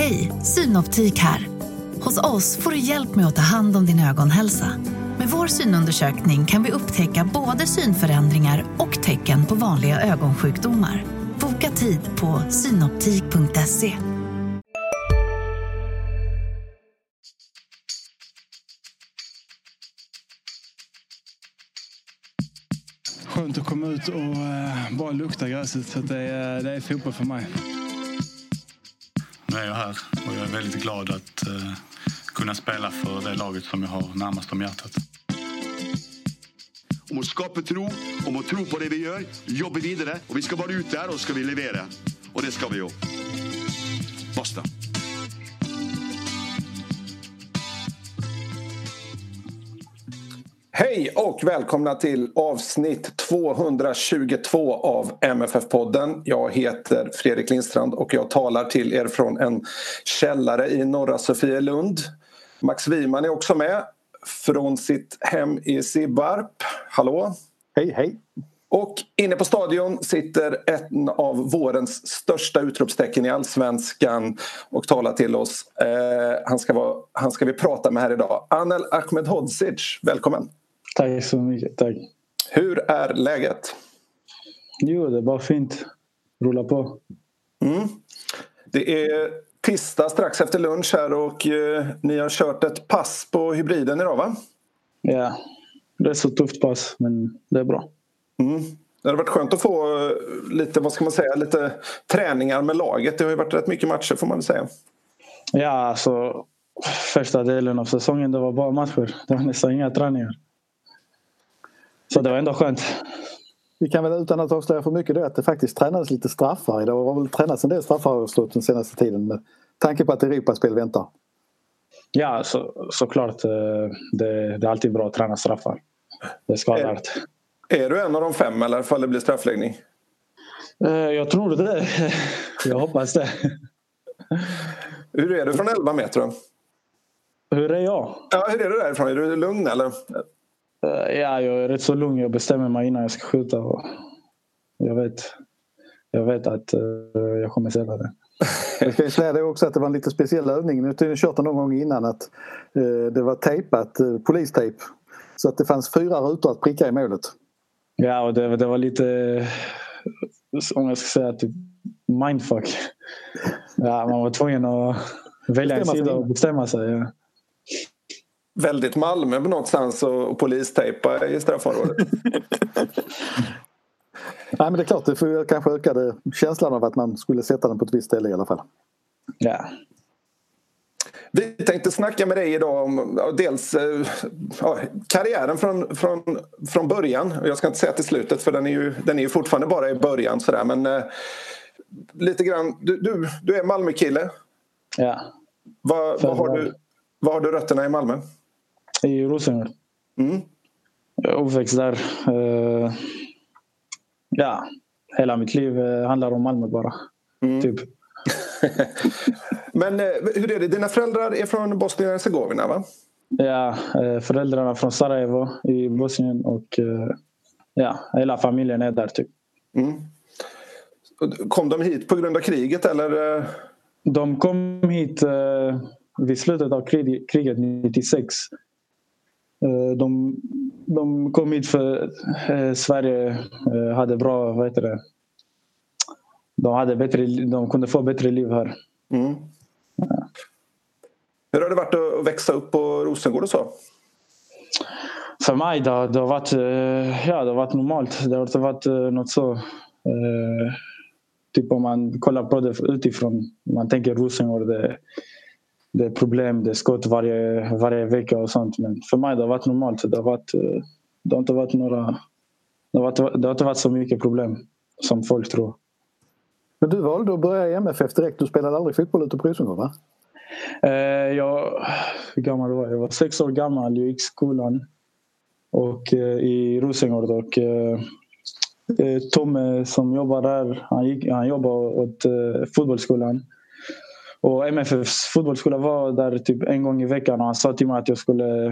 Hej, Synoptik här. Hos oss får du hjälp med att ta hand om din ögonhälsa. Med vår synundersökning kan vi upptäcka både synförändringar och tecken på vanliga ögonsjukdomar. Boka tid på synoptik.se. Skönt att komma ut och eh, bara lukta gräset. Så det, är, det är fotboll för mig. Nu är jag här och jag är väldigt glad att eh, kunna spela för det laget som jag har närmast om hjärtat. Om att skapa tro, om att tro på det vi gör, jobba vidare. Och vi ska vara ut där, och så vi leverera. Och det ska vi göra. Basta. Hej och välkomna till avsnitt 222 av MFF-podden. Jag heter Fredrik Lindstrand och jag talar till er från en källare i norra Sofielund. Max Wiman är också med från sitt hem i Sibbarp. Hallå! Hej, hej! Och inne på stadion sitter en av vårens största utropstecken i allsvenskan och talar till oss. Eh, han, ska vara, han ska vi prata med här idag. Anel Ahmedhodzic, välkommen! Tack så mycket. Tack. Hur är läget? Jo, det är bara fint. Rulla på. Mm. Det är tisdag strax efter lunch här och eh, ni har kört ett pass på hybriden idag va? Ja, det är så tufft pass men det är bra. Mm. Det hade varit skönt att få eh, lite, vad ska man säga, lite träningar med laget. Det har ju varit rätt mycket matcher får man väl säga. Ja, alltså första delen av säsongen det var bara matcher. Det var nästan inga träningar. Så det var ändå skönt. Vi kan väl utan att avslöja för mycket då att det faktiskt tränades lite straffar. Det har väl tränats en del straffar den senaste tiden med tanke på att Europaspel väntar. Ja, så, såklart. eh, Det, det är alltid bra att träna straffar. Det skadar inte. Är du en av de fem eller fall det blir straffläggning? Eh, Jag tror det. Jag hoppas det. Hur är du från 11 meter? Hur är jag? Ja, hur är du därifrån? Är du lugn eller? Eh, Ja, jag är rätt så lugn. Jag bestämmer mig innan jag ska skjuta. Och jag, vet, jag vet att eh, jag kommer sätta det. Jag ska säga det också att det var en lite speciell övning. Nu har jag kört den någon gång innan att eh, det var tejpat, eh, polistejp. Så att det fanns fyra rutor att pricka i målet. Ja, och det, det var lite, om jag ska säga, typ mindfuck. Ja, man var tvungen att välja en sida och bestämma sig. Ja. Väldigt Malmö på någonstans och, och polistejpa i straffområdet. Nej men det är klart, det får kanske ökade känslan av att man skulle sätta den på ett visst ställe i alla fall. Ja. Vi tänkte snacka med dig idag om dels eh, ja, karriären från, från, från början. Jag ska inte säga till slutet för den är ju, den är ju fortfarande bara i början. Sådär. Men eh, lite grann, du, du, du är Malmökille. ja, Vad, vad, har du, vad har du rötterna i Malmö? I Rosengård. Mm. Uppväxt där. Eh, Ja, hela mitt liv eh, handlar om Malmö bara. Mm. Typ. Men eh, hur är det? Dina föräldrar är från Bosnien-Hercegovina va? Ja, föräldrarna från Sarajevo i Bosnien och ja, hela familjen är där typ. Mm. Kom de hit på grund av kriget eller? De kom hit vid slutet av krig, kriget 96. Eh, de, de kom hit för eh, Sverige eh, hade bra, vad heter det? De, hade bättre, de kunde få bättre liv här. Mm. Hur har det varit att växa upp på Rosengård och så? För mig har- det har varit, ja, det har varit normalt. Det har inte varit något så... Eh, typ om man kollar på det utifrån. Man tänker Rosengård, det, det är problem, det är skott varje, varje vecka och sånt. Men för mig det har varit normalt. Det har, varit, eh, det har inte varit några... Det har, varit, det har inte varit så mycket problem som folk tror. Men du valde att börja i MFF direkt. Du spelade aldrig fotboll ute på Rosengård va? Eh, jag, hur gammal var jag? Jag var sex år gammal. Jag gick skolan och, eh, i Rosengård. Och, eh, eh, Tomme som jobbar där, han, gick, han jobbar åt eh, fotbollsskolan. Och MFFs fotbollsskola var där typ en gång i veckan och han sa till mig att jag skulle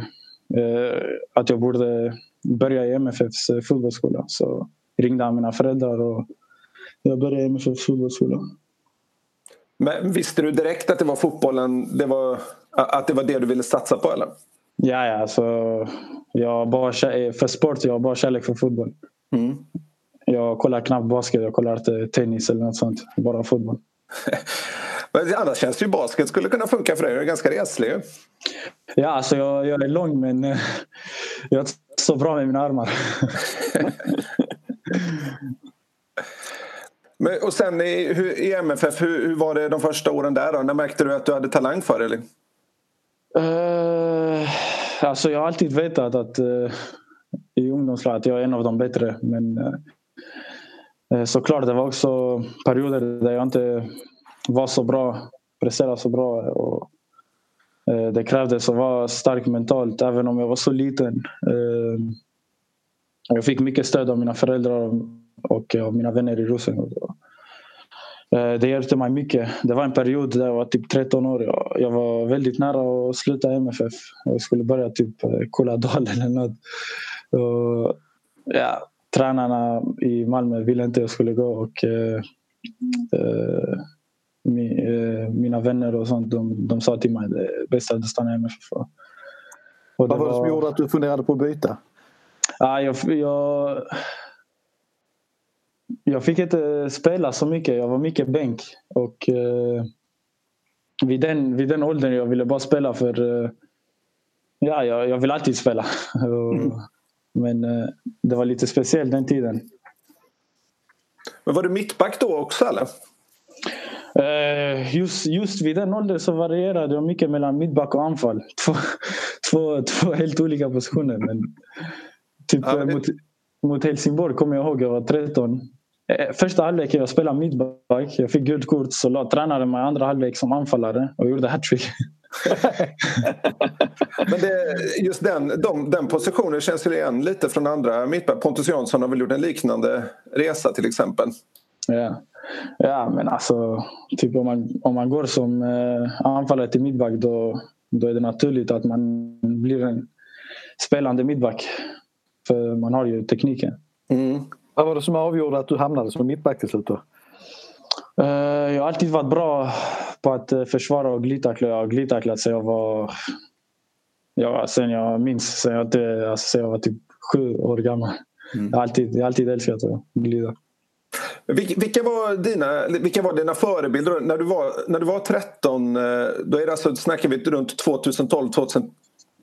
eh, att jag borde börja i MFFs eh, fotbollsskola. Så ringde han mina föräldrar och jag började i MFFs fotbollsskola. Men visste du direkt att det var fotbollen, det var, att det var det du ville satsa på eller? Ja, ja alltså, jag bara, för sport jag har bara kärlek för fotboll. Mm. Jag kollar knappt basket, jag kollar inte tennis eller något sånt. Bara fotboll. men annars känns det ju basket skulle kunna funka för dig. Du är ganska reslig Ja, alltså jag, jag är lång men jag är så bra med mina armar. Men, och sen i, hur, i MFF, hur, hur, var det de första åren där? Då? När märkte du att du hade talang för det? Uh, alltså jag har alltid vetat att uh, i ungdomslaget jag är en av de bättre. Men uh, såklart, det var också perioder där jag inte var så bra, presterade så bra. Och, eh, det krävdes att vara stark mentalt även om jag var så liten. Eh, jag fick mycket stöd av mina föräldrar och eh, av mina vänner i Rosengård. Det hjälpte mig mycket. Det var en period där jag var typ 13 år. Jag var väldigt nära att sluta MFF. Jag skulle börja typ Kulladal eller något. Och, ja, tränarna i Malmö ville inte att jag skulle gå och eh, eh, mina vänner och sånt de, de sa till mig det är bäst att MFF. Och Vad var det som gjorde att du funderade på att byta? Ja, jag, jag jag fick inte spela så mycket. Jag var mycket bänk. Och eh, vid, den, vid den åldern jag ville bara spela för... Eh, ja, jag, jag vill alltid spela. Mm. Men eh, det var lite speciellt den tiden. Men var du mittback då också eller? Eh, just, just vid den åldern så varierade jag mycket mellan mittback och anfall. Två, två, två helt olika positioner. Men typ ja, men mot, mot Helsingborg kommer jag ihåg, jag var 13. Eh, första halvlek jag spelade mittback. Jag fick gult kort så la tränaren mig andra halvlek som anfallare och gjorde hattrick. Men det, just den, de, den positionen känns ju igen lite från andra mittback. Pontus Jansson har väl gjort en liknande resa till exempel. Ja, ja men alltså typ om man, om man går som eh, anfallare till mittback då, då är det naturligt att man blir en spelande mittback. För man har ju tekniken. Mm. Vad var det som avgjorde att du hamnade som mittback till slut då? Eh, jag har alltid varit bra på att eh, försvara och glidtackla. Jag har glidtacklat sen jag var... Ja, sen jag minns. Sen jag, alltså, sen jag var typ sju år gammal. Mm. Jag, har alltid, jag alltid älskat att glida. Vilka var dina, vilka var dina förebilder? När du var, när du var 13, eh, då är det alltså, snackar vi runt 2012, 2013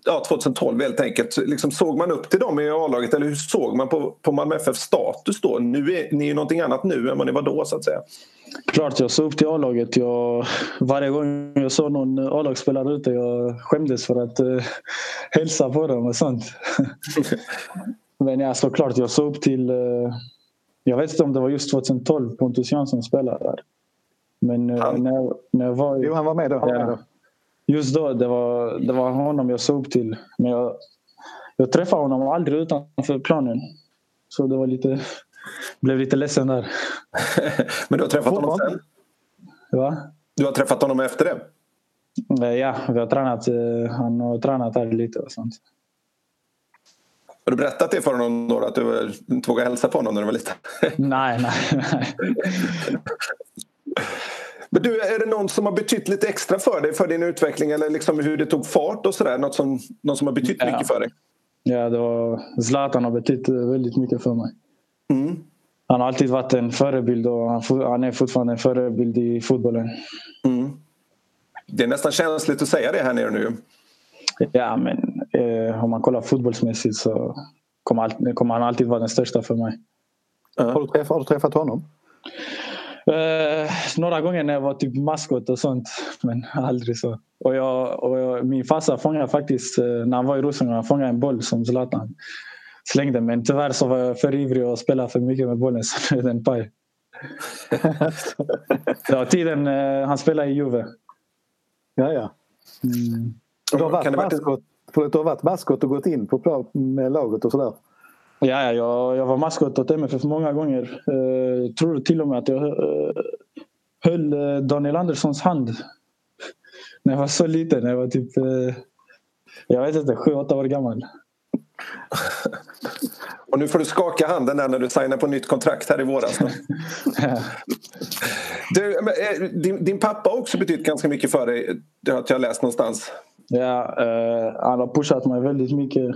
ja, 2012 helt enkelt. Liksom, såg man upp till dem i A-laget eller hur såg man på, på Malmö FFs status då? Nu är ni ju någonting annat nu än vad ni var då så att säga. Klart jag såg upp till A-laget. Jag, varje gång jag såg någon A-lagsspelare ute jag skämdes för att uh, hälsa på dem och sånt. Men ja, såklart jag såg upp till... Uh, jag vet inte om det var just 2012 Pontus Jansson spelade där. Men uh, när, jag, när jag var... Jo, han var med då. Han var med då just då, det var, det var honom jag såg till. Men jag, jag träffade honom aldrig utanför planen. Så det var lite, blev lite ledsen där. Men du har träffat honom sen? Va? Du har träffat honom efter det? Eh, ja, vi har tränat, eh, han har tränat här lite och sånt. Har du berättat det för honom då, att du inte vågade hälsa på honom när du var liten? nej, nej. nej. Men du, är det någon som har betytt lite extra för dig, för din utveckling eller liksom hur det tog fart och sådär? Något som, någon som har betytt ja. mycket för dig? Ja, det var, Zlatan har betytt väldigt mycket för mig. Mm. Han har alltid varit en förebild och han, han är fortfarande en förebild i fotbollen. Mm. Det är nästan känsligt att säga det här nere nu. Ja, men eh, om man kollar fotbollsmässigt så kommer, all, kommer han alltid vara den största för mig. Uh. Har, du träffat, har du träffat honom? Uh, några gånger när jag var typ maskot och sånt, men aldrig så. Och, jag, och jag, min farsa fångade faktiskt, uh, när han var i Rosengård, han fångade en boll som Zlatan slängde. Men tyvärr så var jag för ivrig och spelade för mycket med bollen så blev den paj. ja, tiden uh, han spelade i Juve. Ja, ja. Mm. Du, har varit maskot, du har varit maskot och gått in på med laget och sådär? Ja, jag, jag var maskot åt MFF många gånger. Jag eh, tror till och med att jag eh, höll eh, Daniel Anderssons hand när jag var så liten. När jag var typ, jag vet inte, sju, åtta år gammal. Och nu får du skaka handen där när du signar på nytt kontrakt här i våras. du, din, din, pappa har också betytt ganska mycket för dig, det har jag läst någonstans. Ja, eh, han har pushat mig väldigt mycket.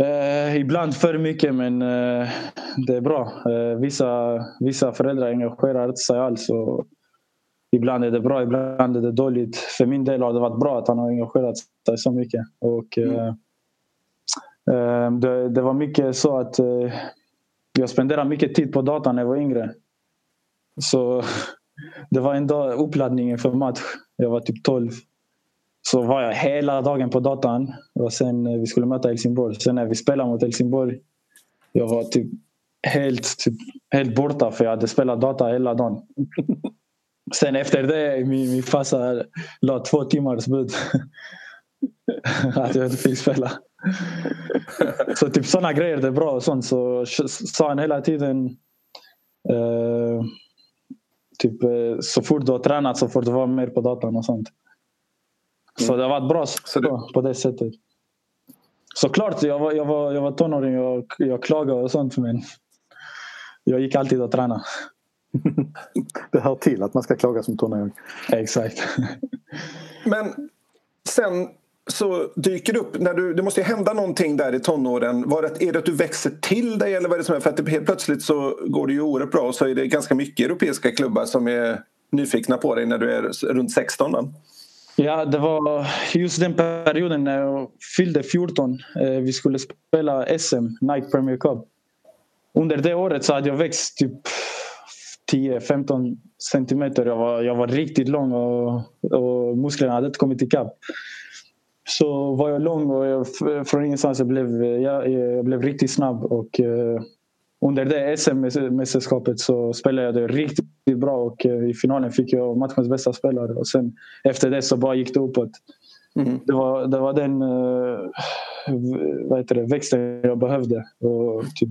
Eh, ibland för mycket men eh, det är bra. Eh, vissa, vissa föräldrar engagerar inte sig alls. Och ibland är det bra, ibland är det dåligt. För min del har det varit bra att han har engagerat sig så mycket. Och, mm. Eh, eh, det, det, var mycket så att eh, jag spenderade mycket tid på datorn när jag var yngre. Så det var en dag uppladdningen för match. Jag var typ 12. Så var jag hela dagen på datorn och sen eh, vi skulle möta Helsingborg. Sen när vi spelade mot Helsingborg jag var typ helt, typ, helt borta för jag hade spelat data hela dagen. Sen efter det, min, min farsa la två timmars bud. att jag inte fick spela. så typ sådana grejer, det är bra och sånt. Så sa han hela tiden eh, typ eh, så fort du har tränat så får du vara mer på datorn och sånt. Så det har varit bra så det... på det sättet. Såklart, jag var, jag var, jag var tonåring och jag klagade och sånt men jag gick alltid och tränade. det hör till att man ska klaga som tonåring. Exakt. Men sen så dyker det upp, när du, det måste ju hända någonting där i tonåren. Var det, är det att du växer till dig eller vad är det som är? För att helt plötsligt så går det ju oerhört bra och så är det ganska mycket europeiska klubbar som är nyfikna på dig när du är runt 16 va? Ja, det var just den perioden när jag fyllde 14. Eh, vi skulle spela SM, Night Premier Cup. Under det året så hade jag växt typ 10-15 centimeter. Jag var, jag var riktigt lång och, och musklerna hade inte kommit ikapp. Så var jag lång och jag, från ingenstans jag blev jag, jag blev riktigt snabb. Och, eh, under det SM-mästerskapet så spelade jag det riktigt bra och uh, i finalen fick jag matchens bästa spelare. Och sen efter det så bara gick det uppåt. Mm. Det, var, det var den uh, vad heter det, växten jag behövde. Och typ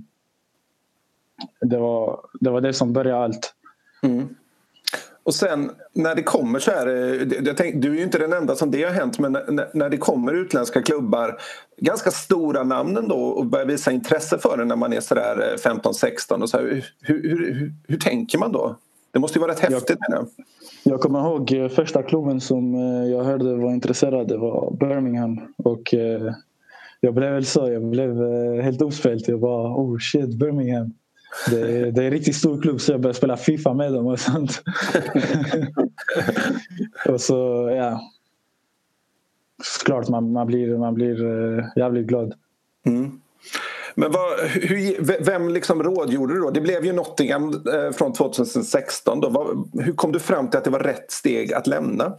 det var, det var det som började allt. Mm. Och sen när det kommer så här, eh, jag tänk, du är ju inte den enda som det har hänt men när det kommer utländska klubbar, ganska stora namn ändå och börjar visa intresse för det när man är sådär 15-16 och så här, hur, hur, hur, hur, tänker man då? Det måste ju vara rätt häftigt jag, jag. jag kommer ihåg eh, första klubben som eh, jag hörde var intresserad, det var Birmingham och jag blev väl så, jag blev helt uppspelt. Jag bara oh shit Birmingham. Det, det är en riktigt stor klubb så jag började spela Fifa med dem och sånt. och så, ja. Såklart man, man blir, man blir uh, jävligt glad. Mm. Men vad, hur, vem liksom rådgjorde du då? Det blev ju Nottingham eh, från 2016. Då. Hur kom du fram till att det var rätt steg att lämna?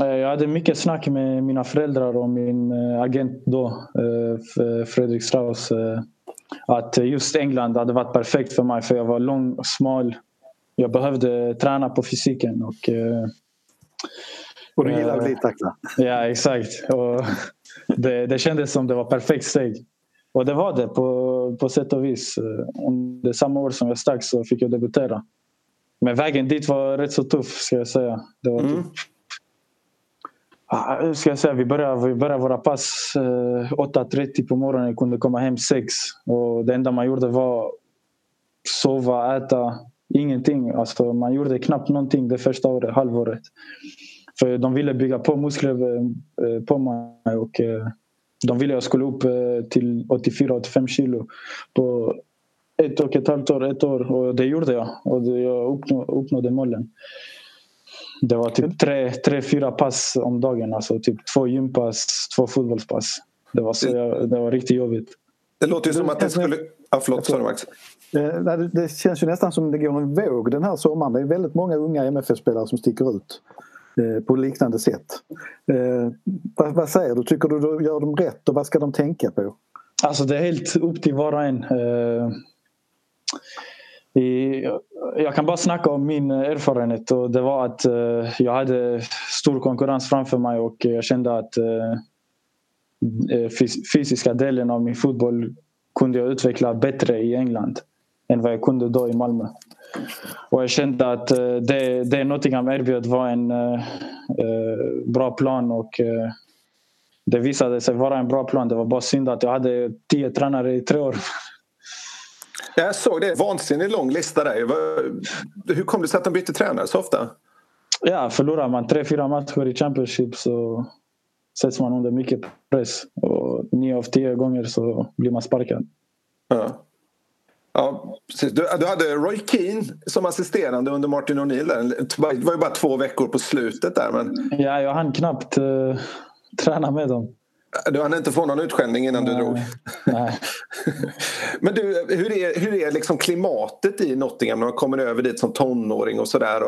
Eh, jag hade mycket snack med mina föräldrar och min agent då, Fredrik Strauss att just England hade varit perfekt för mig för jag var lång och smal. Jag behövde träna på fysiken och... Eh, och du gillar att bli tacklad. Ja, exakt. Och det, det kändes som det var perfekt steg. Och det var det på, på sätt och vis. Under samma år som jag stack så fick jag debutera. Men vägen dit var rätt så tuff ska jag säga. Det var mm. typ Ah, eh, ska jag säga, vi började, vi började våra pass eh, 8.30 på morgonen, kunde komma hem 6. Och det enda man gjorde var sova, äta, ingenting. Alltså, man gjorde knappt någonting det första året, halvåret. För de ville bygga på muskler eh, på mig och de ville att jag skulle upp till 84-85 kilo på ett och ett halvt år, ett år. Och det gjorde jag. Och jag uppnådde målen. Det var typ tre, tre, fyra pass om dagen. Alltså typ två gympass, två fotbollspass. Det var, så, det var riktigt jobbigt. Det låter ju som att det skulle... Ja, förlåt, sorry Max. Det känns ju nästan som det går en våg den här sommaren. Det är väldigt många unga MFF-spelare som sticker ut eh, på liknande sätt. Eh, vad, vad, säger du? Tycker du du gör dem rätt och vad ska de tänka på? Alltså det är helt upp till var och en. Jag kan bara snacka om min erfarenhet och det var att eh, jag hade stor konkurrens framför mig och jag kände att eh, eh fysiska delen av min fotboll kunde jag utveckla bättre i England än vad jag kunde då i Malmö. Och jag kände att eh, det, det Nottingham erbjöd var en bra plan och det visade sig vara en bra plan. Det var bara synd att jag hade tio tränare i tre år. Jag såg det. Vansinnigt lång lista där. Hur kom det sig att de bytte tränare så ofta? Ja, förlorar man tre, fyra matcher i Championship så sätts man under mycket press. Och nio av tio gånger så blir man sparkad. Ja. Ja, precis. Du, du hade Roy Keane som assisterande under Martin O'Neill. Det var ju bara två veckor på slutet där. Men... Ja, jag hann knappt uh, träna med dem. Du hann inte få någon utskällning innan Nej. du drog? Nej. Men du, hur är, hur är liksom klimatet i Nottingham när man kommer över dit som tonåring och sådär?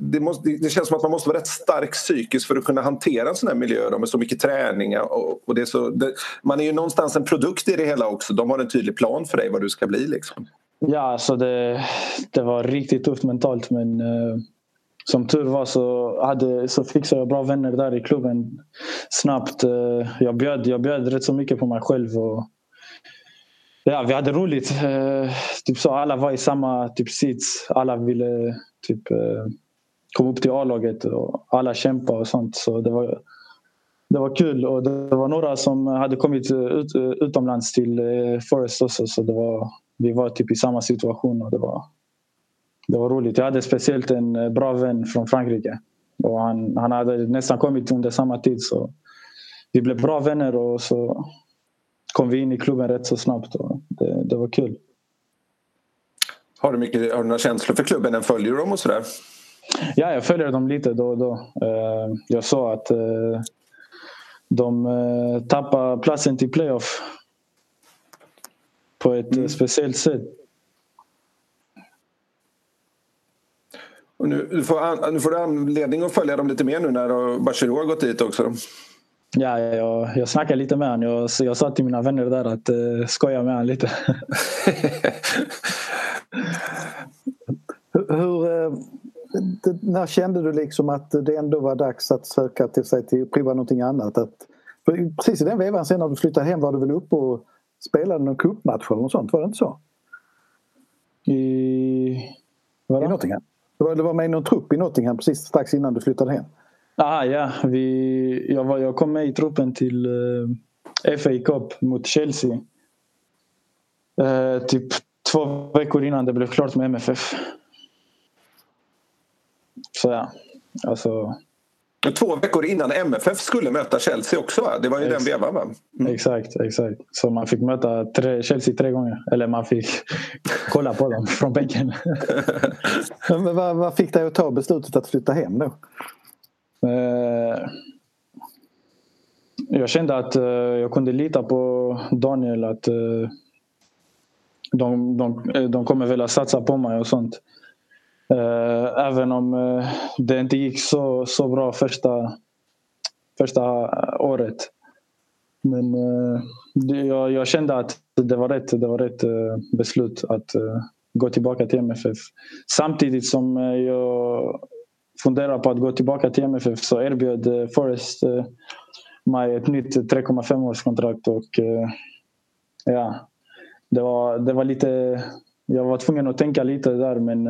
Det, måste, det känns som att man måste vara rätt stark psykiskt för att kunna hantera en sån här miljö då, med så mycket träning. Och, och det är så, det, man är ju någonstans en produkt i det hela också. De har en tydlig plan för dig vad du ska bli. Liksom. Ja, alltså det, det var riktigt tufft mentalt men uh, som tur var så, hade, så fixade jag bra vänner där i klubben snabbt. Eh, jag, bjöd, jag bjöd rätt så mycket på mig själv. Och, ja, vi hade roligt. Eh, typ så, alla var i samma typ sits. Alla ville typ eh, komma upp till A-laget och alla kämpade och sånt. Så det var, det var kul och det var några som hade kommit ut, utomlands till Forest också så det var vi var typ i samma situation och det var, det var roligt. Jag hade speciellt en bra vän från Frankrike och han, han hade nästan kommit under samma tid så vi blev bra vänner och så kom vi in i klubben rätt så snabbt och det, det var kul. Har du, mycket, har du några känslor för klubben? Följer du dem och sådär? Ja, jag följer dem lite då och då. Jag sa att de tappar platsen till playoff på ett mm. speciellt sätt. Och nu, du får, nu får du anledning att följa dem lite mer nu när Bachirou har gått dit också. Ja, jag, jag snackade lite med honom. Jag, jag sa till mina vänner där att uh, skoja med honom lite. hur, hur, när kände du liksom att det ändå var dags att söka till sig till prova någonting annat? Att, precis i den vevan sen när du flyttade hem var du väl uppe och spelade någon cupmatch eller något sånt, var det inte så? I... Vadå? I Nottingham? Du var, du var med i någon trupp i Nottingham precis strax innan du flyttade hem? Ah, ja, vi, jag, var, jag kom med i truppen till eh, uh, FA Cup mot Chelsea. Uh, typ två veckor innan det blev klart med MFF. Så ja, alltså Två veckor innan MFF skulle möta Chelsea också va? Det var ju exakt. den vevan va? Mm. Exakt, exakt. Så man fick möta tre, Chelsea tre gånger. Eller man fick kolla på dem från bänken. Men vad, vad, fick dig att ta beslutet att flytta hem då? Uh, jag kände att uh, jag kunde lita på Daniel att uh, de, de, de kommer vilja satsa på mig och sånt. Eh, även om eh, det inte gick så, så bra första, första året. Men eh, jag, jag kände att det var rätt, det var rätt beslut att gå tillbaka till MFF. Samtidigt som jag funderar på att gå tillbaka till MFF så erbjöd Forest mig ett nytt 3,5 årskontrakt och ja, det var, det var lite... Jag var tvungen att tänka lite där men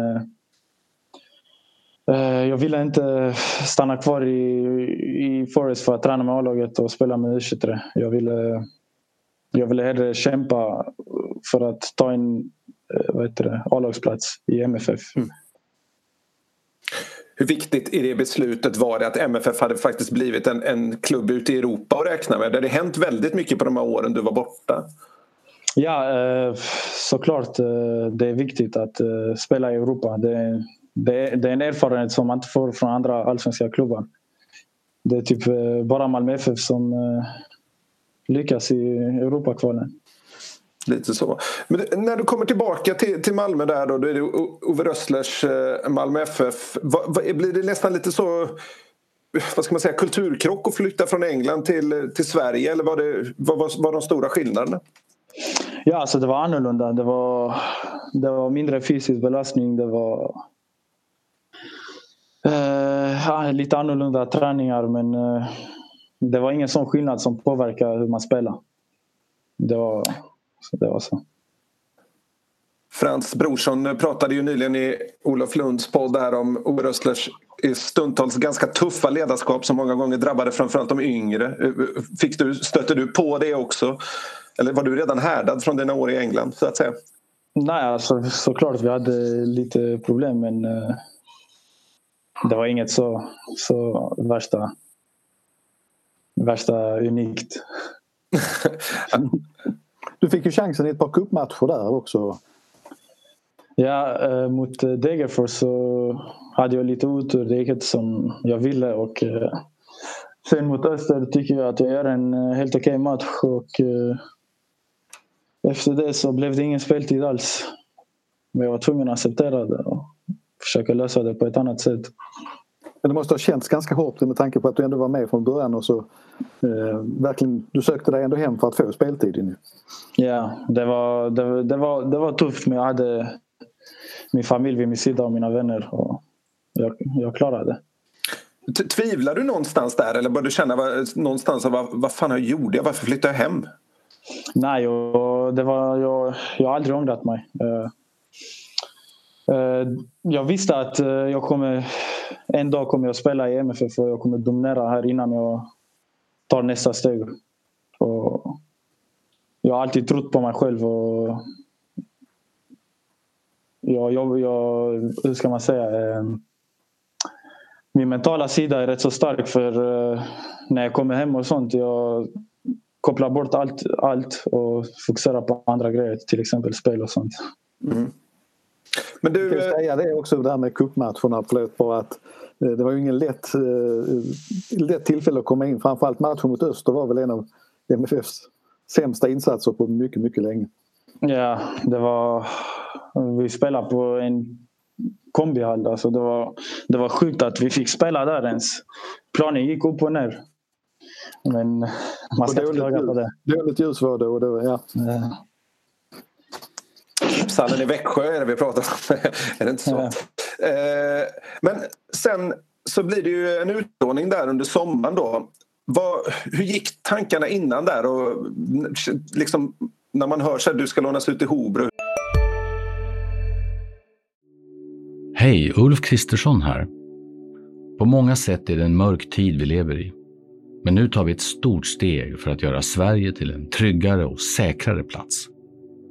jag ville inte stanna kvar i, i Forest för att träna med A-laget och spela med U23. Jag ville, jag ville hellre kämpa för att ta en A-lagsplats i MFF. Mm. Hur viktigt i det beslutet var det att MFF hade faktiskt blivit en, en klubb ute i Europa att räkna med? Det hade hänt väldigt mycket på de här åren du var borta. Ja, såklart. Det är viktigt att spela i Europa. Det, det, det är en erfarenhet som man inte får från andra allsvenska klubbar. Det är typ bara Malmö FF som lyckas i Europakvalen. Lite så. Men när du kommer tillbaka till, till Malmö där då, då är det Ove Rösslers Malmö FF. Blir det nästan lite så vad ska man säga, kulturkrock att flytta från England till, till Sverige eller var det vad var, var de stora skillnaderna? Ja, alltså det var annorlunda. Det var, det var mindre fysisk belastning. Det var eh, lite annorlunda träningar men eh, det var ingen sån skillnad som påverkar hur man spelar. Det var, det var så. Frans Brorsson pratade ju nyligen i Olof Lunds podd här om Ove Rösslers stundtals ganska tuffa ledarskap som många gånger drabbade framförallt de yngre. Fick du, stötte du på det också? Eller var du redan härdad från dina år i England så att säga? Nej, alltså, såklart vi hade lite problem men uh, det var inget så, så värsta, värsta unikt. du fick ju chansen i ett par cupmatcher där också. Ja, uh, mot Degerfors så hade jag lite otur. Det gick inte som jag ville. Och, uh, sen mot Öster tycker jag att jag gör en helt okej okay match. Och, efter det så blev det ingen speltid alls. Men jag var tvungen att acceptera det och försöka lösa det på ett annat sätt. Men det måste ha känts ganska hårt med tanke på att du ändå var med från början och så eh, verkligen, du sökte dig ändå hem för att få speltid. Ja, det var, det, det, var, det var tufft men jag hade min familj vid min sida och mina vänner och jag, jag klarade det. Tvivlar du någonstans där eller började du känna någonstans vad, vad fan gjorde jag? Varför flyttade jag hem? Nej, och det var, jag, jag har aldrig ångrat mig. Uh, Eh, jag visste att eh, jag kommer, en dag kommer jag spela i MFF och jag kommer dominera här innan jag tar nästa steg. Och jag har alltid trott på mig själv och jag, jag, jag, hur ska man säga? Eh, min mentala sida är rätt så stark för när jag kommer hem och sånt. Jag, kopplar bort allt, allt och fokuserar på andra grejer, till exempel spel och sånt. Mm. Men du... Jag säga det också, det här med cupmatcherna, förlåt bara att eh, det var ju ingen lätt, eh, lätt tillfälle att komma in. Framförallt matchen mot Öster var väl en av MFFs sämsta insatser på mycket, mycket länge. Ja, det var... Vi spelade på en kombihall. Alltså det, var, det var sjukt att vi fick spela där ens. Planen gick upp och ner. Men man ska inte klaga på det. Dåligt ljus var det och då, ja. ja. Stallen i Växjö är det vi pratar om. är det inte så? Ja. Eh, men sen så blir det ju en utlåning där under sommaren då. Vad, hur gick tankarna innan där? Och liksom, när man hör att du ska lånas ut till Hobro. Hej, Ulf Kristersson här. På många sätt är det en mörk tid vi lever i. Men nu tar vi ett stort steg för att göra Sverige till en tryggare och säkrare plats.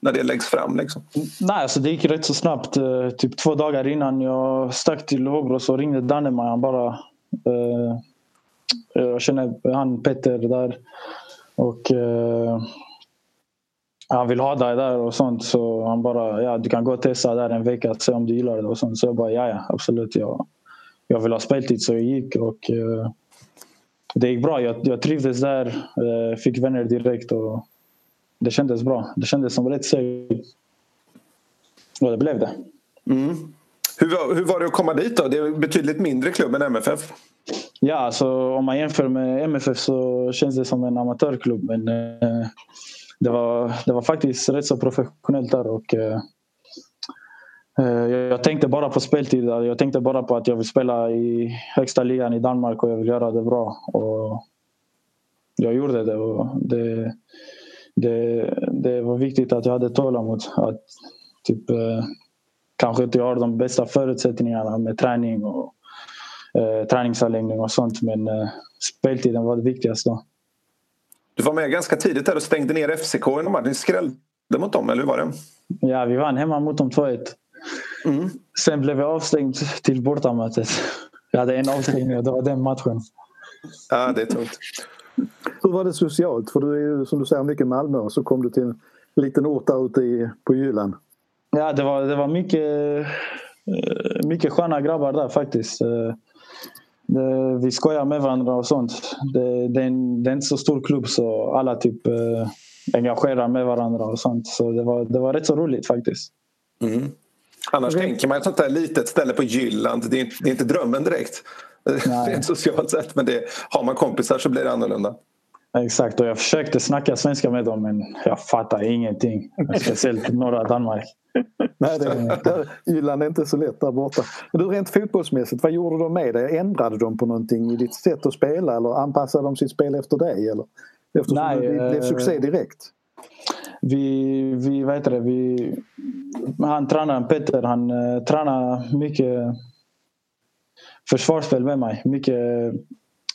När det läggs fram? Liksom? Nej, alltså det gick rätt så snabbt. Eh, typ två dagar innan jag stack till Hobro så ringde Danne mig. Han bara... Eh, jag känner han Petter där. Och eh, han vill ha dig där och sånt. Så han bara, ja du kan gå och testa där en vecka och se om du gillar det och sånt. Så jag bara, ja ja absolut. Jag, jag vill ha speltid så jag gick och eh, det gick bra. Jag, jag trivdes där, eh, fick vänner direkt och det kändes bra. Det kändes som rätt steg. Och det blev det. Mm. Hur, var, hur var det att komma dit då? Det är en betydligt mindre klubb än MFF. Ja, alltså, om man jämför med MFF så känns det som en amatörklubb. Men eh, det, var, det var faktiskt rätt så professionellt där. Och, eh, eh jag tänkte bara på speltid. Jag tänkte bara på att jag vill spela i högsta ligan i Danmark och jag vill göra det bra. Och jag gjorde det. Och det det, det var viktigt att jag hade tålamod. Att typ, eh, kanske inte jag har de bästa förutsättningarna med träning och eh, träningsanläggning och sånt men eh, speltiden var det viktigaste. Du var med ganska tidigt där och stängde ner FCK i match. Ni skrällde mot dem, eller hur var det? Ja, vi vann hemma mot dem 2-1. Mm. Sen blev jag avstängd till bortamötet. Jag hade en avstängning och det var den matchen. Ja, det är tungt. Hur var det socialt? För du är ju som du säger mycket Malmö och så kom du till en liten ort där ute i, på Jylland. Ja, det var, det var mycket, eh, mycket sköna grabbar där faktiskt. Eh, det, vi skojar med varandra och sånt. Det, det, är en, det är inte så stor klubb så alla typ eh, engagerar med varandra och sånt. Så det var, det var rätt så roligt faktiskt. Mm. Annars Rent... tänker man ett sånt där litet ställe på Jylland, det är, det är inte drömmen direkt. Rent socialt sett, men det, har man kompisar så blir det annorlunda. Exakt, och jag försökte snacka svenska med dem men jag fattar ingenting. Speciellt norra Danmark. Nej, det, det, Jylland är inte så lätt där borta. Men du, rent fotbollsmässigt, vad gjorde de med dig? Ändrade de på någonting i ditt sätt att spela eller anpassade de sitt spel efter dig? Eller? Eftersom Nej, det blev succé eh, direkt. Vi, vi, vad heter det, vi, han tränaren Peter, han uh, tränar mycket försvarsspel med mig. Mycket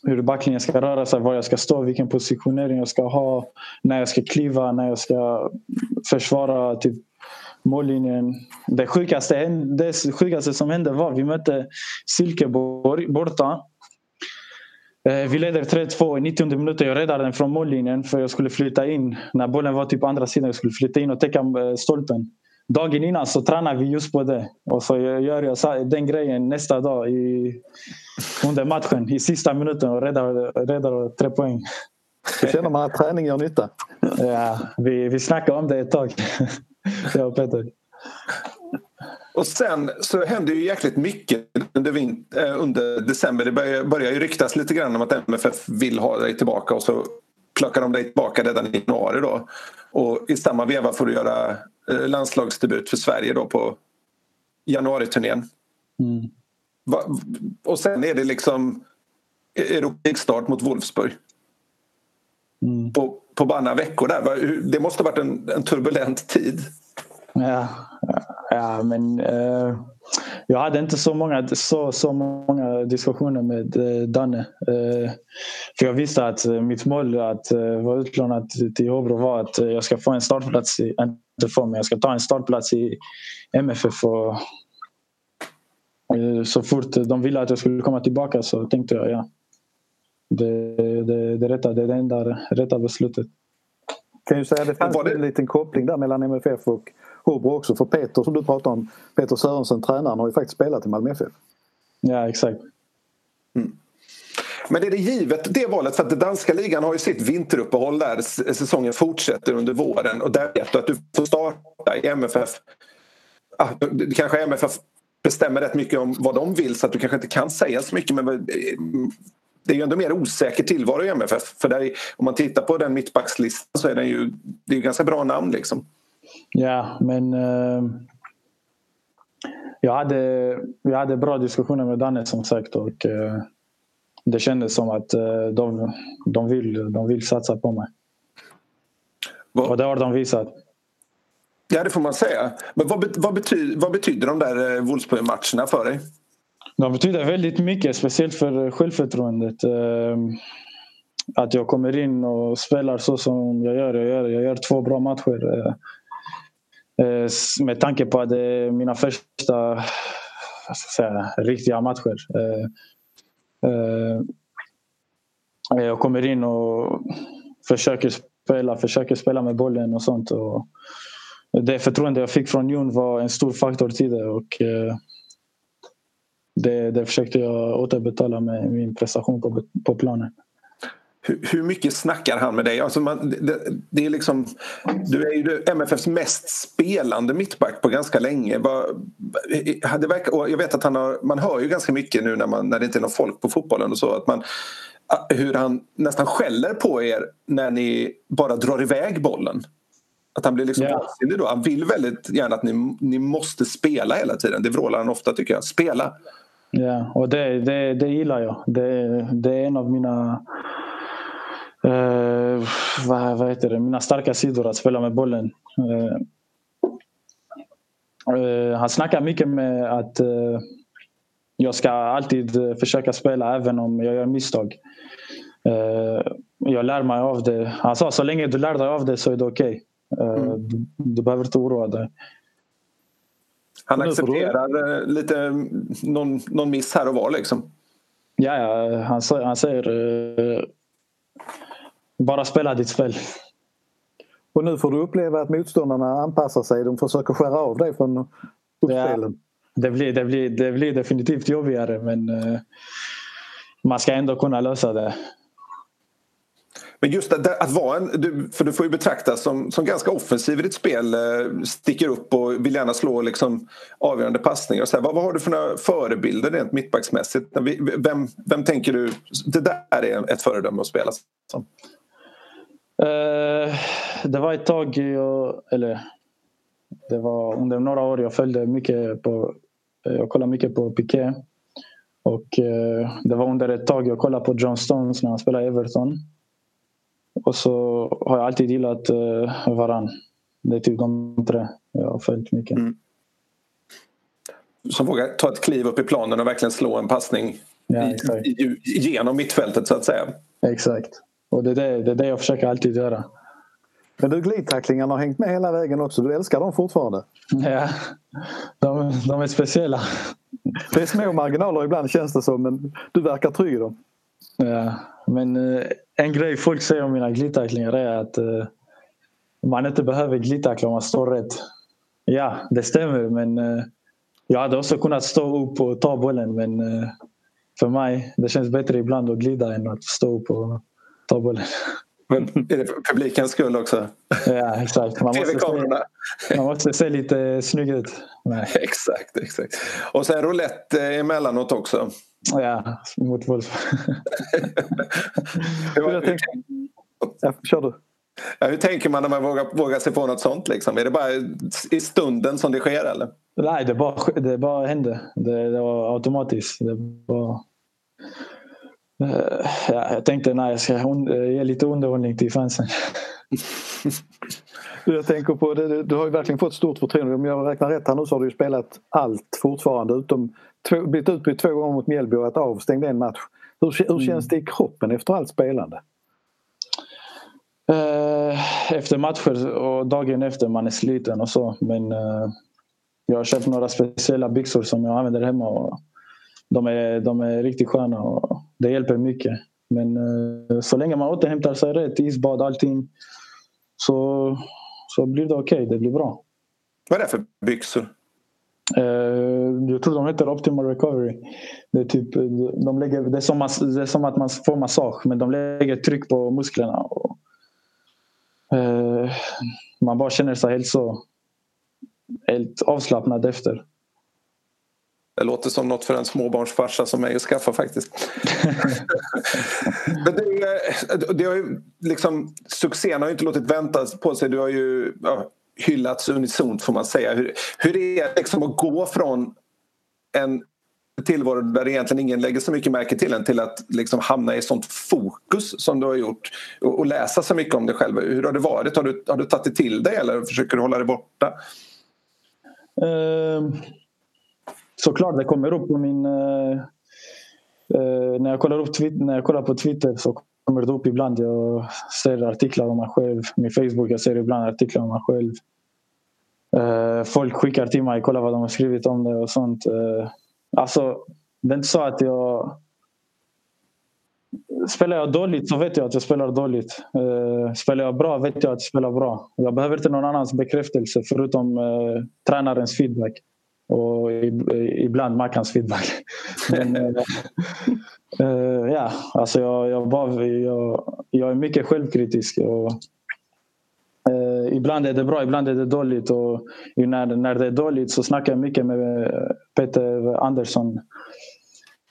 hur backlinjen ska röra sig, var jag ska stå, vilken positionering jag ska ha, när jag ska kliva, när jag ska försvara typ, mållinjen. Det sjukaste, det sjukaste som hände var att vi mötte Silkeborg borta. Eh, vi leder 3-2 i 90 minuter. Jag räddade den från mållinjen för jag skulle flytta in. När bollen var typ på andra sidan, jag skulle flytta in och täcka eh, stolpen. Dagen innan så tränade vi just på det. Och så gör jag den grejen nästa dag i, under matchen i sista minuten och räddar, räddar tre poäng. Då känner man att träning gör nytta. Ja, vi, vi snackade om det ett tag. Jag och Peter. Och sen så hände ju jäkligt mycket under, äh, under december. Det börjar, börjar ju ryktas lite grann om att MFF vill ha dig tillbaka och så plockar de dig tillbaka redan i januari då. Och i samma veva får du göra eh, landslagsdebut för Sverige då på januariturnén. Mm. Och sen är det liksom Europastart mot Wolfsburg. Mm. På, på bara några veckor där. Det måste ha varit en, en turbulent tid. Ja, ja men uh, jag hade inte så många, så, så många diskussioner med uh, Danne. Uh, för jag visste att mitt mål att vara utlånad till Hobro var att jag ska få en startplats, i, inte få men jag ska ta en startplats i MFF. Och, så fort de ville att jag skulle komma tillbaka så tänkte jag ja, det, det, det, rätta, det är det enda rätta beslutet. Kan ju säga att det fanns det... en liten koppling där mellan MFF och Hobro också. För Peter som du pratar om, Peter Sörensen, tränaren, har ju faktiskt spelat i Malmö FF. Ja, exakt. Mm. Men är det givet det valet? För att den danska ligan har ju sitt vinteruppehåll där säsongen fortsätter under våren och där vet du att du får starta i MFF. Ah, kanske MFF bestämmer rätt mycket om vad de vill så att du kanske inte kan säga så mycket men det är ju ändå mer osäker tillvaro i MFF. För där, om man tittar på den mittbackslistan så är den ju, det är ju ganska bra namn liksom. Ja, men uh, jag, hade, jag hade bra diskussioner med Danne som sagt och uh, det kändes som att uh, de, de, vill, de vill satsa på mig. Vad? Och det har de visat. Ja, det får man säga. Men vad, vad, betyder, vad betyder de där Wolfsburg-matcherna för dig? De betyder väldigt mycket, speciellt för självförtroendet. Ehm, att jag kommer in och spelar så som jag gör. Jag gör, jag gör två bra matcher. Eh, med tanke på att det är mina första säga, riktiga matcher. Eh, eh, jag kommer in och försöker spela, försöker spela med bollen och sånt. Och det förtroende jag fick från Jon var en stor faktor till det. Och det, det försökte jag återbetala med min prestation på, på planen. Hur, mycket snackar han med dig? Alltså man, det, det, är liksom, du är ju MFFs mest spelande mittback på ganska länge. Det verkar, jag vet att han har, man hör ju ganska mycket nu när, man, när det inte är någon folk på fotbollen och så. Att man, hur han nästan skäller på er när ni bara drar iväg bollen. Att han blir liksom yeah. då. Han vill väldigt gärna att ni, ni måste spela hela tiden. Det vrålar han ofta tycker jag. Spela! Ja, och det, det, det gillar jag. Det, det är en av mina vad, vad heter det? mina starka sidor att spela med bollen. Eh, eh, han snackar mycket med att eh, jag ska alltid försöka spela även om jag gör misstag. Jag lär mig av det. Han sa så länge du lär dig av det så är det okej. Okay. Mm. Du, du behöver inte oroa dig. Han accepterar lite någon, någon miss här och var liksom. Ja, han, han säger bara spela ditt spel. Och nu får du uppleva att motståndarna anpassar sig. De försöker skära av dig från uppspelen. Ja, det, blir, det, blir, det blir definitivt jobbigare men uh, man ska ändå kunna lösa det. Men just det, att vara en, du, för du får ju betraktas som, som ganska offensiv i ditt spel, eh, sticker upp och vill gärna slå liksom avgörande passningar. Så här, vad, vad har du för några förebilder rent mittbacksmässigt? Vem, vem tänker du, det där är ett föredöme att spela som? Uh, det var ett tag, jag, eller det var under några år jag följde mycket på, jag kollade mycket på Piqué. Och uh, det var under ett tag jag kollade på John Stones när han spelade Everton. Och så har jag alltid gillat uh, Varann. Det är typ de tre jag har följt mycket. Mm. Som vågar ta ett kliv upp i planen och verkligen slå en passning ja, i, i, genom mittfältet så att säga. Exakt. Och det är det, det är det jag försöker alltid göra. Men du, glidtacklingarna har hängt med hela vägen också. Du älskar dem fortfarande? Ja, de, de är speciella. Det är små marginaler ibland känns det som, men du verkar trygg i dem. Ja, men uh, en grej folk säger om mina glidtacklingar är att uh, man inte behöver glidtackla om man står rätt. Ja, det stämmer, men uh, jag hade också kunnat stå upp och ta bollen, men för mig det känns bättre ibland att glida än att stå upp och ta bollen. Men är det för publikens skull också? Ja, exakt. Man måste, se, man måste se lite snygg ut. Nej. Exakt, exakt. Och sen roulette emellanåt också. Ja, mot Wolf. hur, hur, ja, kör du. Ja, hur tänker man när man vågar, vågar sig på något sånt? Liksom? Är det bara i stunden som det sker? Eller? Nej, det bara, det bara hände. Det, det var automatiskt. Det bara Eh, ja, jag tänkte nej, jag ska ge lite underhållning till fansen. jag tänker på det, du har ju verkligen fått stort förtroende. Om jag räknar rätt här nu så har du spelat allt fortfarande utom två, blivit utbytt två gånger mot Mjällby och varit avstängd en match. Hur, hur mm. känns det i kroppen efter allt spelande? Eh, efter matcher och dagen efter man är sliten och så men jag har köpt några speciella byxor som jag använder hemma och de är, de är riktigt sköna och det hjälper mycket. Men uh, så länge man återhämtar sig rätt, isbad, allting så, så blir det okej. Okay, det blir bra. Vad är det för byxor? Uh, jag tror de heter Optimal Recovery. Det är, typ, de lägger, det är, som, det är som att man får massage men de lägger tryck på musklerna. Och, uh, man bara känner sig helt så helt avslappnad efter. Det låter som något för en småbarnsfarsa som mig att skaffa faktiskt. Men det, det har ju liksom, succén har ju inte låtit vänta på sig. Du har ju ja, hyllats unisont får man säga. Hur, hur är det liksom att gå från en tillvaro där egentligen ingen lägger så mycket märke till en till att liksom hamna i sånt fokus som du har gjort och, och läsa så mycket om dig själv. Hur har det varit? Har du, har du tagit det till dig eller försöker du hålla det borta? Uh såklart det kommer upp på min... Eh, eh när, jag kollar upp, när jag kollar på Twitter så kommer det upp ibland. Jag ser artiklar om mig själv. Min Facebook, jag ser ibland artiklar om mig själv. Eh, folk skickar till mig, kollar vad de har skrivit om det och sånt. Eh, alltså, det är inte så att jag... Spelar jag dåligt så vet jag att jag spelar dåligt. Uh, spelar jag bra vet jag att jag spelar bra. Jag behöver inte någon annans bekräftelse förutom uh, tränarens feedback och ibland Mackans feedback. Men, äh, ja, alltså jag, jag, bara, jag, jag är mycket självkritisk. Och, äh, ibland är det bra, ibland är det dåligt. Och när, när det är dåligt så snackar jag mycket med Peter Andersson.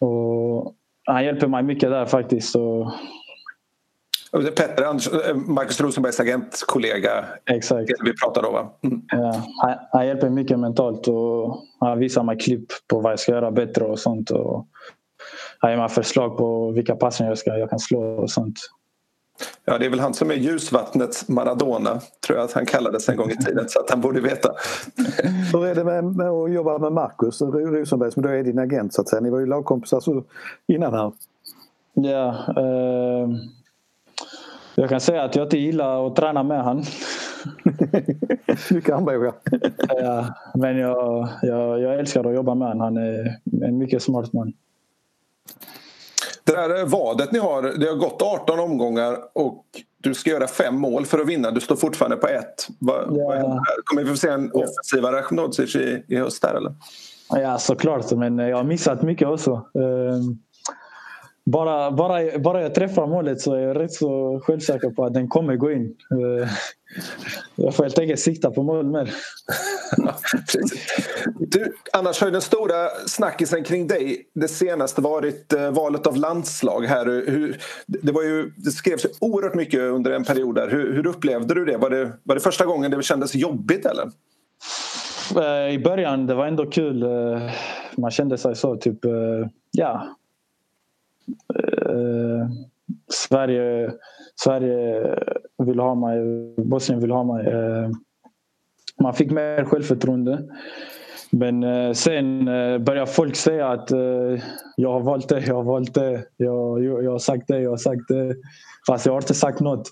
Och han hjälper mig mycket där faktiskt. Och, Petter Andersson, eh, Marcus Rosenbergs agentkollega. Exakt. Det vi pratade om. Mm. Ja, han, han, hjälper mycket mentalt och han visar mig klipp på vad jag ska göra bättre och sånt. Och han ger mig förslag på vilka passningar jag, ska, jag kan slå och sånt. Ja, det är väl han som är ljusvattnets Maradona, tror jag att han kallades en gång i tiden, så att han borde veta. Hur är det med, med att jobba med Marcus Rosenberg som då är din agent så att säga? Ni var ju lagkompisar innan här. Ja, eh, jag kan säga att jag inte gillar att träna med han. Mycket armbågar. ja, men jag, jag, jag älskar att jobba med honom. Han är en mycket smart man. Det där vadet ni har, det har gått 18 omgångar och du ska göra fem mål för att vinna. Du står fortfarande på ett. Vad, ja. Kommer vi få se en offensivare Rakhmodic i, i höst där eller? Ja såklart, men jag har missat mycket också. Ehm, bara, bara, bara jag träffar målet så är jag rätt så självsäker på att den kommer gå in. Eh, jag får helt enkelt sikta på mål mer. du, annars har ju den stora snackisen kring dig det senaste varit eh, valet av landslag. här. Hur, det, var ju, det skrevs oerhört mycket under en period. där. Hur, hur upplevde du det? Var, det? var det första gången det kändes jobbigt? eller? I början det var ändå kul. Man kände sig så typ, ja, eh, Sverige, Sverige vill ha mig, Bosnien vill ha mig. Eh, man fick mer självförtroende. Men eh, sen eh, börjar folk säga att eh, jag har valt det, jag har valt det. Jag, jag, jag har sagt det, jag har sagt det. Fast jag har inte sagt något.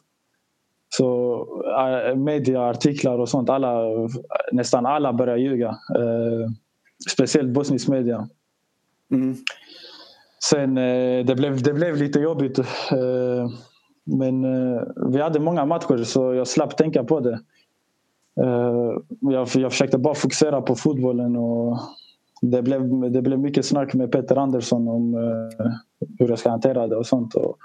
Så äh, mediaartiklar och sånt, alla, nästan alla börjar ljuga. Eh, speciellt bosnisk media. Mm. Sen eh, det blev, det blev lite jobbigt. Eh, men eh, vi hade många matcher så jag slapp tänka på det. Eh, jag, jag försökte bara fokusera på fotbollen och det blev, det blev mycket snack med Peter Andersson om eh, hur jag ska hantera det och sånt. Och,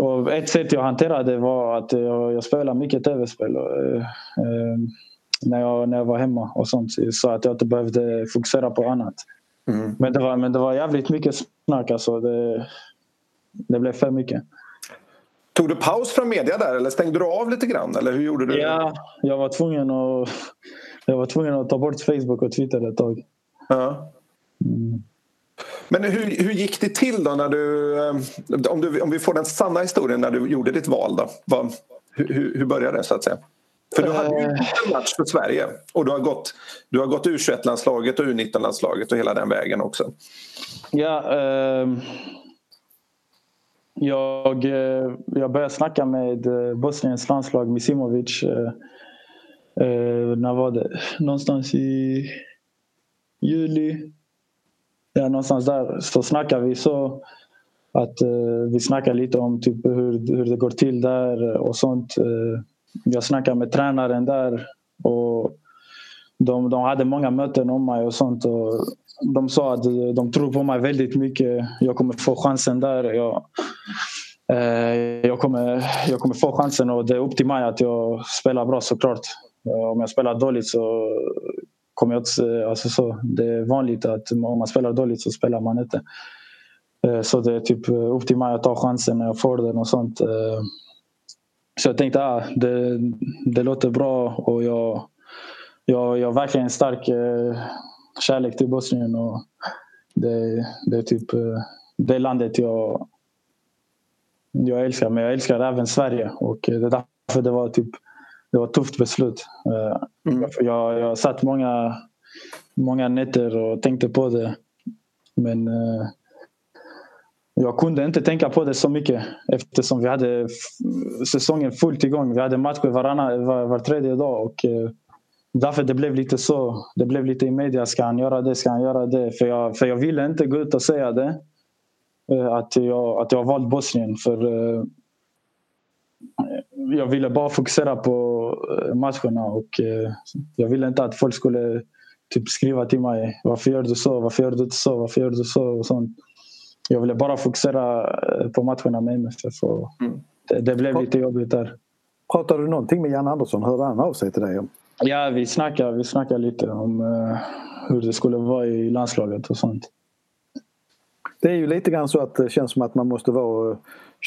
och ett sätt jag hanterade det var att jag, jag spelade mycket tv-spel eh, när, jag, när jag var hemma och sånt så att jag inte behövde fokusera på annat. Mm. Men, det var, men det var jävligt mycket snack alltså. Det, det blev för mycket. Tog du paus från media där eller stängde du av lite grann? Eller hur gjorde du? Ja, jag var tvungen att, jag var tvungen att ta bort Facebook och Twitter ett tag. Ja. Mm. Men hur, hur gick det till då när du eh, om, du... om vi får den sanna historien när du gjorde ditt val? Då, Vad, hur, hur började det så att säga? För du hade ju eh. en match för Sverige och du har gått, du har gått U21-landslaget och U19-landslaget och hela den vägen också. Ja, eh, jag, eh, jag började snacka med eh, Bosniens landslag, Misimovic. Eh, när var det? Någonstans i juli. Ja, någonstans där så snackade vi så att eh, vi snackade lite om typ hur, hur det går till där och sånt. Eh, jag snackade med tränaren där och de, de hade många möten om mig och sånt. Och de sa att de tror på mig väldigt mycket. Jag kommer få chansen där. Jag, eh, jag, kommer, jag kommer få chansen och det är upp till mig att jag spelar bra såklart. Eh, om jag spelar dåligt så kommer jag inte... Eh, alltså så, det är vanligt att om man spelar dåligt så spelar man inte. Eh, så det är typ upp till mig att ta chansen när jag får den och sånt. Eh, så jag tänkte att ah, det, det låter bra och jag, jag, jag har verkligen en stark eh, kärlek till Bosnien. Och det, det är typ eh, det landet jag, jag älskar. Men jag älskar även Sverige och det är därför det var typ det var ett tufft beslut. Eh, mm. Jag, jag satt många, många nätter och tänkte på det. Men jag kunde inte tänka på det så mycket eftersom vi hade säsongen fullt igång. Vi hade matcher varannan, var, var tredje dag och eh, därför det blev lite så. Det blev lite i media. Ska han göra det? Ska han göra det? För jag, för jag ville inte gå ut och säga det. Eh, att jag, att jag valt Bosnien. För eh, jag ville bara fokusera på eh, matcherna och eh, jag ville inte att folk skulle typ skriva till mig. Varför gör du så? Varför gör du inte så? Varför gör du så? Och sånt jag ville bara fokusera eh, på matcherna med MFF. Och mm. det, det, blev lite jobbigt där. Pratade du någonting med Jan Andersson? Hörde han av sig till dig? Ja, vi snackade, vi snackade lite om uh, hur det skulle vara i landslaget och sånt. Det är ju lite grann så att det känns som att man måste vara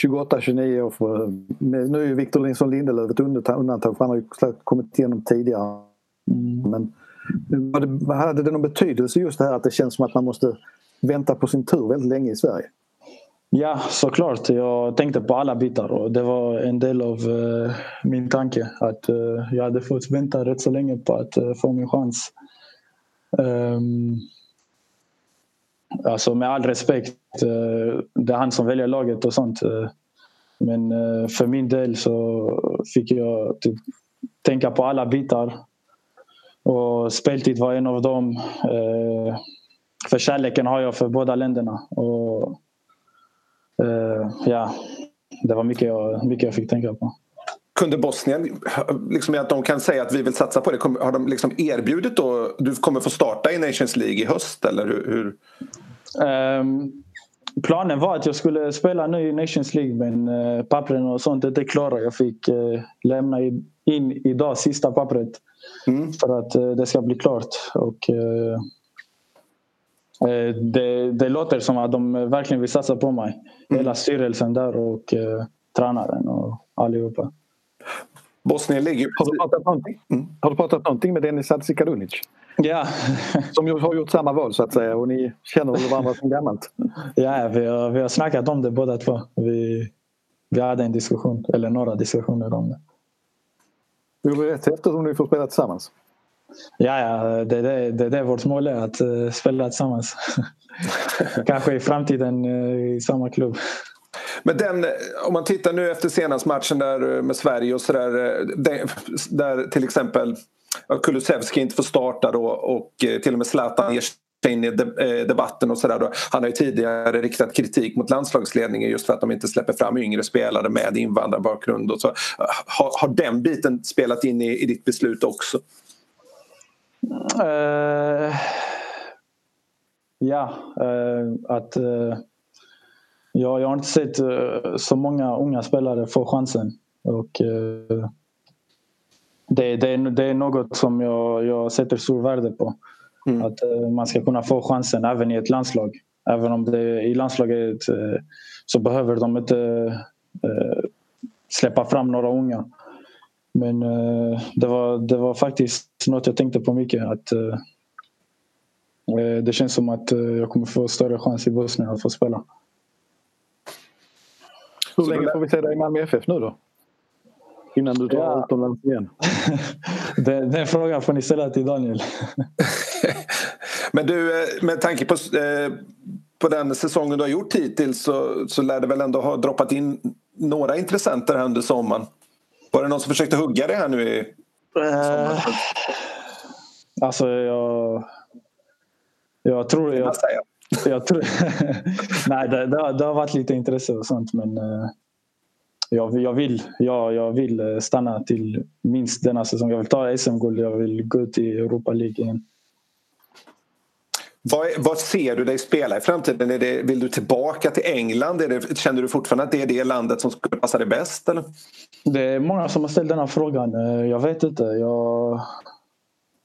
28-29 år. För, nu är ju Victor Lindsson Lindelöf ett undantag för han har ju kommit igenom tidigare. Mm. Men hade det någon betydelse just det här att det känns som att man måste vänta på sin tur väldigt länge i Sverige. Ja, såklart. Jag tänkte på alla bitar och det var en del av uh, min tanke att uh, jag hade fått vänta rätt så länge på att uh, få min chans. Um, alltså med all respekt, det är han som väljer laget och sånt. men för min del så fick jag typ tänka på alla bitar. Och speltid var en av dem för kärleken har jag för båda länderna. Och, uh, ja, det var mycket jag, mycket jag fick tänka på. Kunde Bosnien, liksom att de kan säga att vi vill satsa på det, har de liksom erbjudit då, du kommer få starta i Nations League i höst eller hur? Um, planen var att jag skulle spela nu i Nations League men eh, pappren och sånt inte klara. Jag fick eh, lämna in idag sista pappret mm. för att eh, det ska bli klart. Och, eh, eh, det, det, låter som att de verkligen vill satsa på mig. Mm. Hela styrelsen där och eh, tränaren och allihopa. Bosnien ligger Har du pratat någonting, mm. har du pratat någonting med Dennis Hadzikadunic? Ja. Som har gjort samma val så att säga och ni känner varandra sedan gammalt? Ja, vi har, vi har snackat om det båda två. Vi, vi hade en diskussion, eller några diskussioner om det. Det blir rätt häftigt om ni får spela tillsammans. Ja, ja det, det, det, det är vårt mål att uh, spela tillsammans. Kanske i framtiden uh, i samma klubb. Men den, om man tittar nu efter senaste matchen där eh, med Sverige och sådär. Där till exempel Kulusevski inte får starta då och till och med Zlatan ger sig in i debatten och sådär. Han har ju tidigare riktat kritik mot landslagsledningen just för att de inte släpper fram yngre spelare med invandrarbakgrund. Och så. Har, har den biten spelat in i, i ditt beslut också? Uh, ja, uh, att uh, ja, jag har inte sett så många unga spelare få chansen. Och, det, det, det, är något som jag, jag sätter stor värde på. Mm. Att man ska kunna få chansen även i ett landslag. Även om det i landslaget så behöver de inte släppa fram några unga. Men uh, det, var, det var faktiskt något jag tänkte på mycket. Att, uh, det känns som att uh, jag kommer få större chans i Bosnien att få spela. Hur länge får vi se dig i Malmö FF nu då? Innan du drar ja. utomlands igen? den, den frågan får ni ställa till Daniel. Men du, med tanke på, på den säsongen du har gjort hittills så, så lär det väl ändå ha droppat in några intressenter här under sommaren? Var det någon som försökte hugga det här nu i uh, Alltså jag... Jag tror... Jag, jag tror nej, det, det, har, det, har varit lite intresse och sånt men uh, jag, jag, vill, jag, jag vill eh, stanna till minst denna säsong. Jag vill ta SM-guld. Jag vill gå ut i Europa League igen. Vad, vad, ser du dig spela i framtiden? Är det, vill du tillbaka till England? Är det, känner du fortfarande att det är det landet som skulle passa dig bäst? Eller? Det är många som har ställt den här frågan. Eh, jag vet inte. Jag,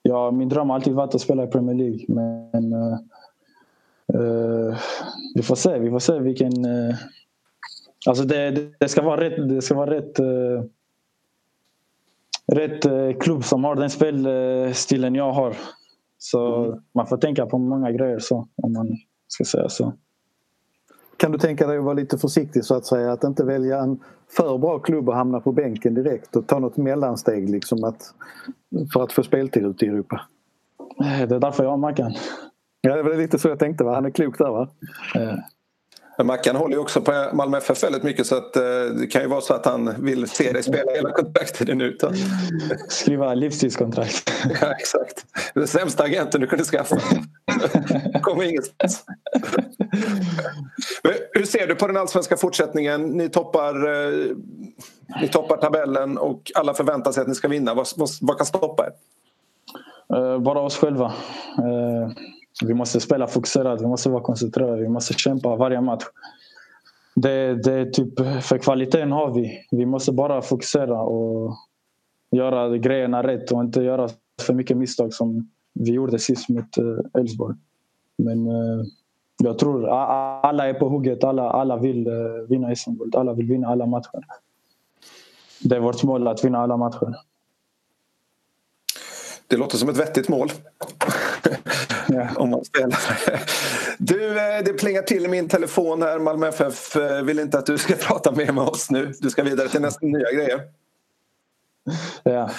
jag, min dröm har alltid varit att spela i Premier League. Men uh, vi får se. Vi får se vilken... Uh, alltså det, det, ska vara rätt, det ska vara rätt, rätt klubb som har den spelstilen jag har. Så mm. man får tänka på många grejer så, om man ska säga så. Kan du tänka dig att vara lite försiktig så att säga? Att inte välja en för bra klubb och hamna på bänken direkt och ta något mellansteg liksom att, för att få speltid ute i Europa? Det är därför jag har Mackan. Ja, det var lite så jag tänkte. Va? Han är klok där va? Men Mackan håller ju också på Malmö FF väldigt mycket så att, eh, det kan ju vara så att han vill se dig spela hela kontraktstiden ut. Skriva livstidskontrakt. Ja, exakt. Den sämsta agenten du kunde skaffa. kommer ingenstans. hur ser du på den allsvenska fortsättningen? Ni toppar, eh, ni toppar tabellen och alla förväntar sig att ni ska vinna. Vad, vad, vad kan stoppa er? Uh, bara oss själva. Vi måste spela fokuserat, vi måste vara koncentrerade, vi måste kämpa varje match. Det, det typ, för kvaliteten har vi. Vi måste bara fokusera och göra grejerna rätt och inte göra för mycket misstag som vi gjorde sist mot eh, Elfsborg. Men eh, jag tror alla är på hugget, alla, alla vill eh, vinna SM-guld, alla vill vinna alla matcher. Det är vårt mål att vinna alla matcher. Det låter som ett vettigt mål. Om man spelar. Du, eh, det plingar till i min telefon här. Malmö FF eh, vill inte att du ska prata mer med oss nu. Du ska vidare till nästa nya grejer. Ja.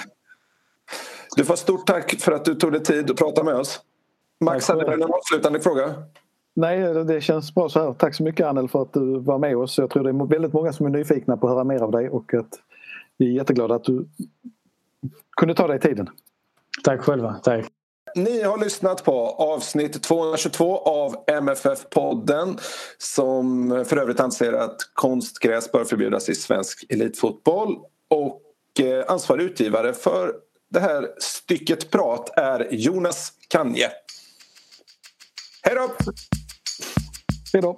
Du får stort tack för att du tog dig tid att prata med oss. Max, hade du en avslutande fråga? Nej, det känns bra så här. Tack så mycket Anel för att du var med oss. Jag tror det är väldigt många som är nyfikna på att höra mer av dig och att vi är jätteglada att du kunde ta dig tiden. Tack själva. Tack. Ni har lyssnat på avsnitt 222 av MFF-podden som för övrigt anser att konstgräs bör förbjudas i svensk elitfotboll. Och eh, ansvarig utgivare för det här stycket prat är Jonas Kanje. Hej då! Hej då!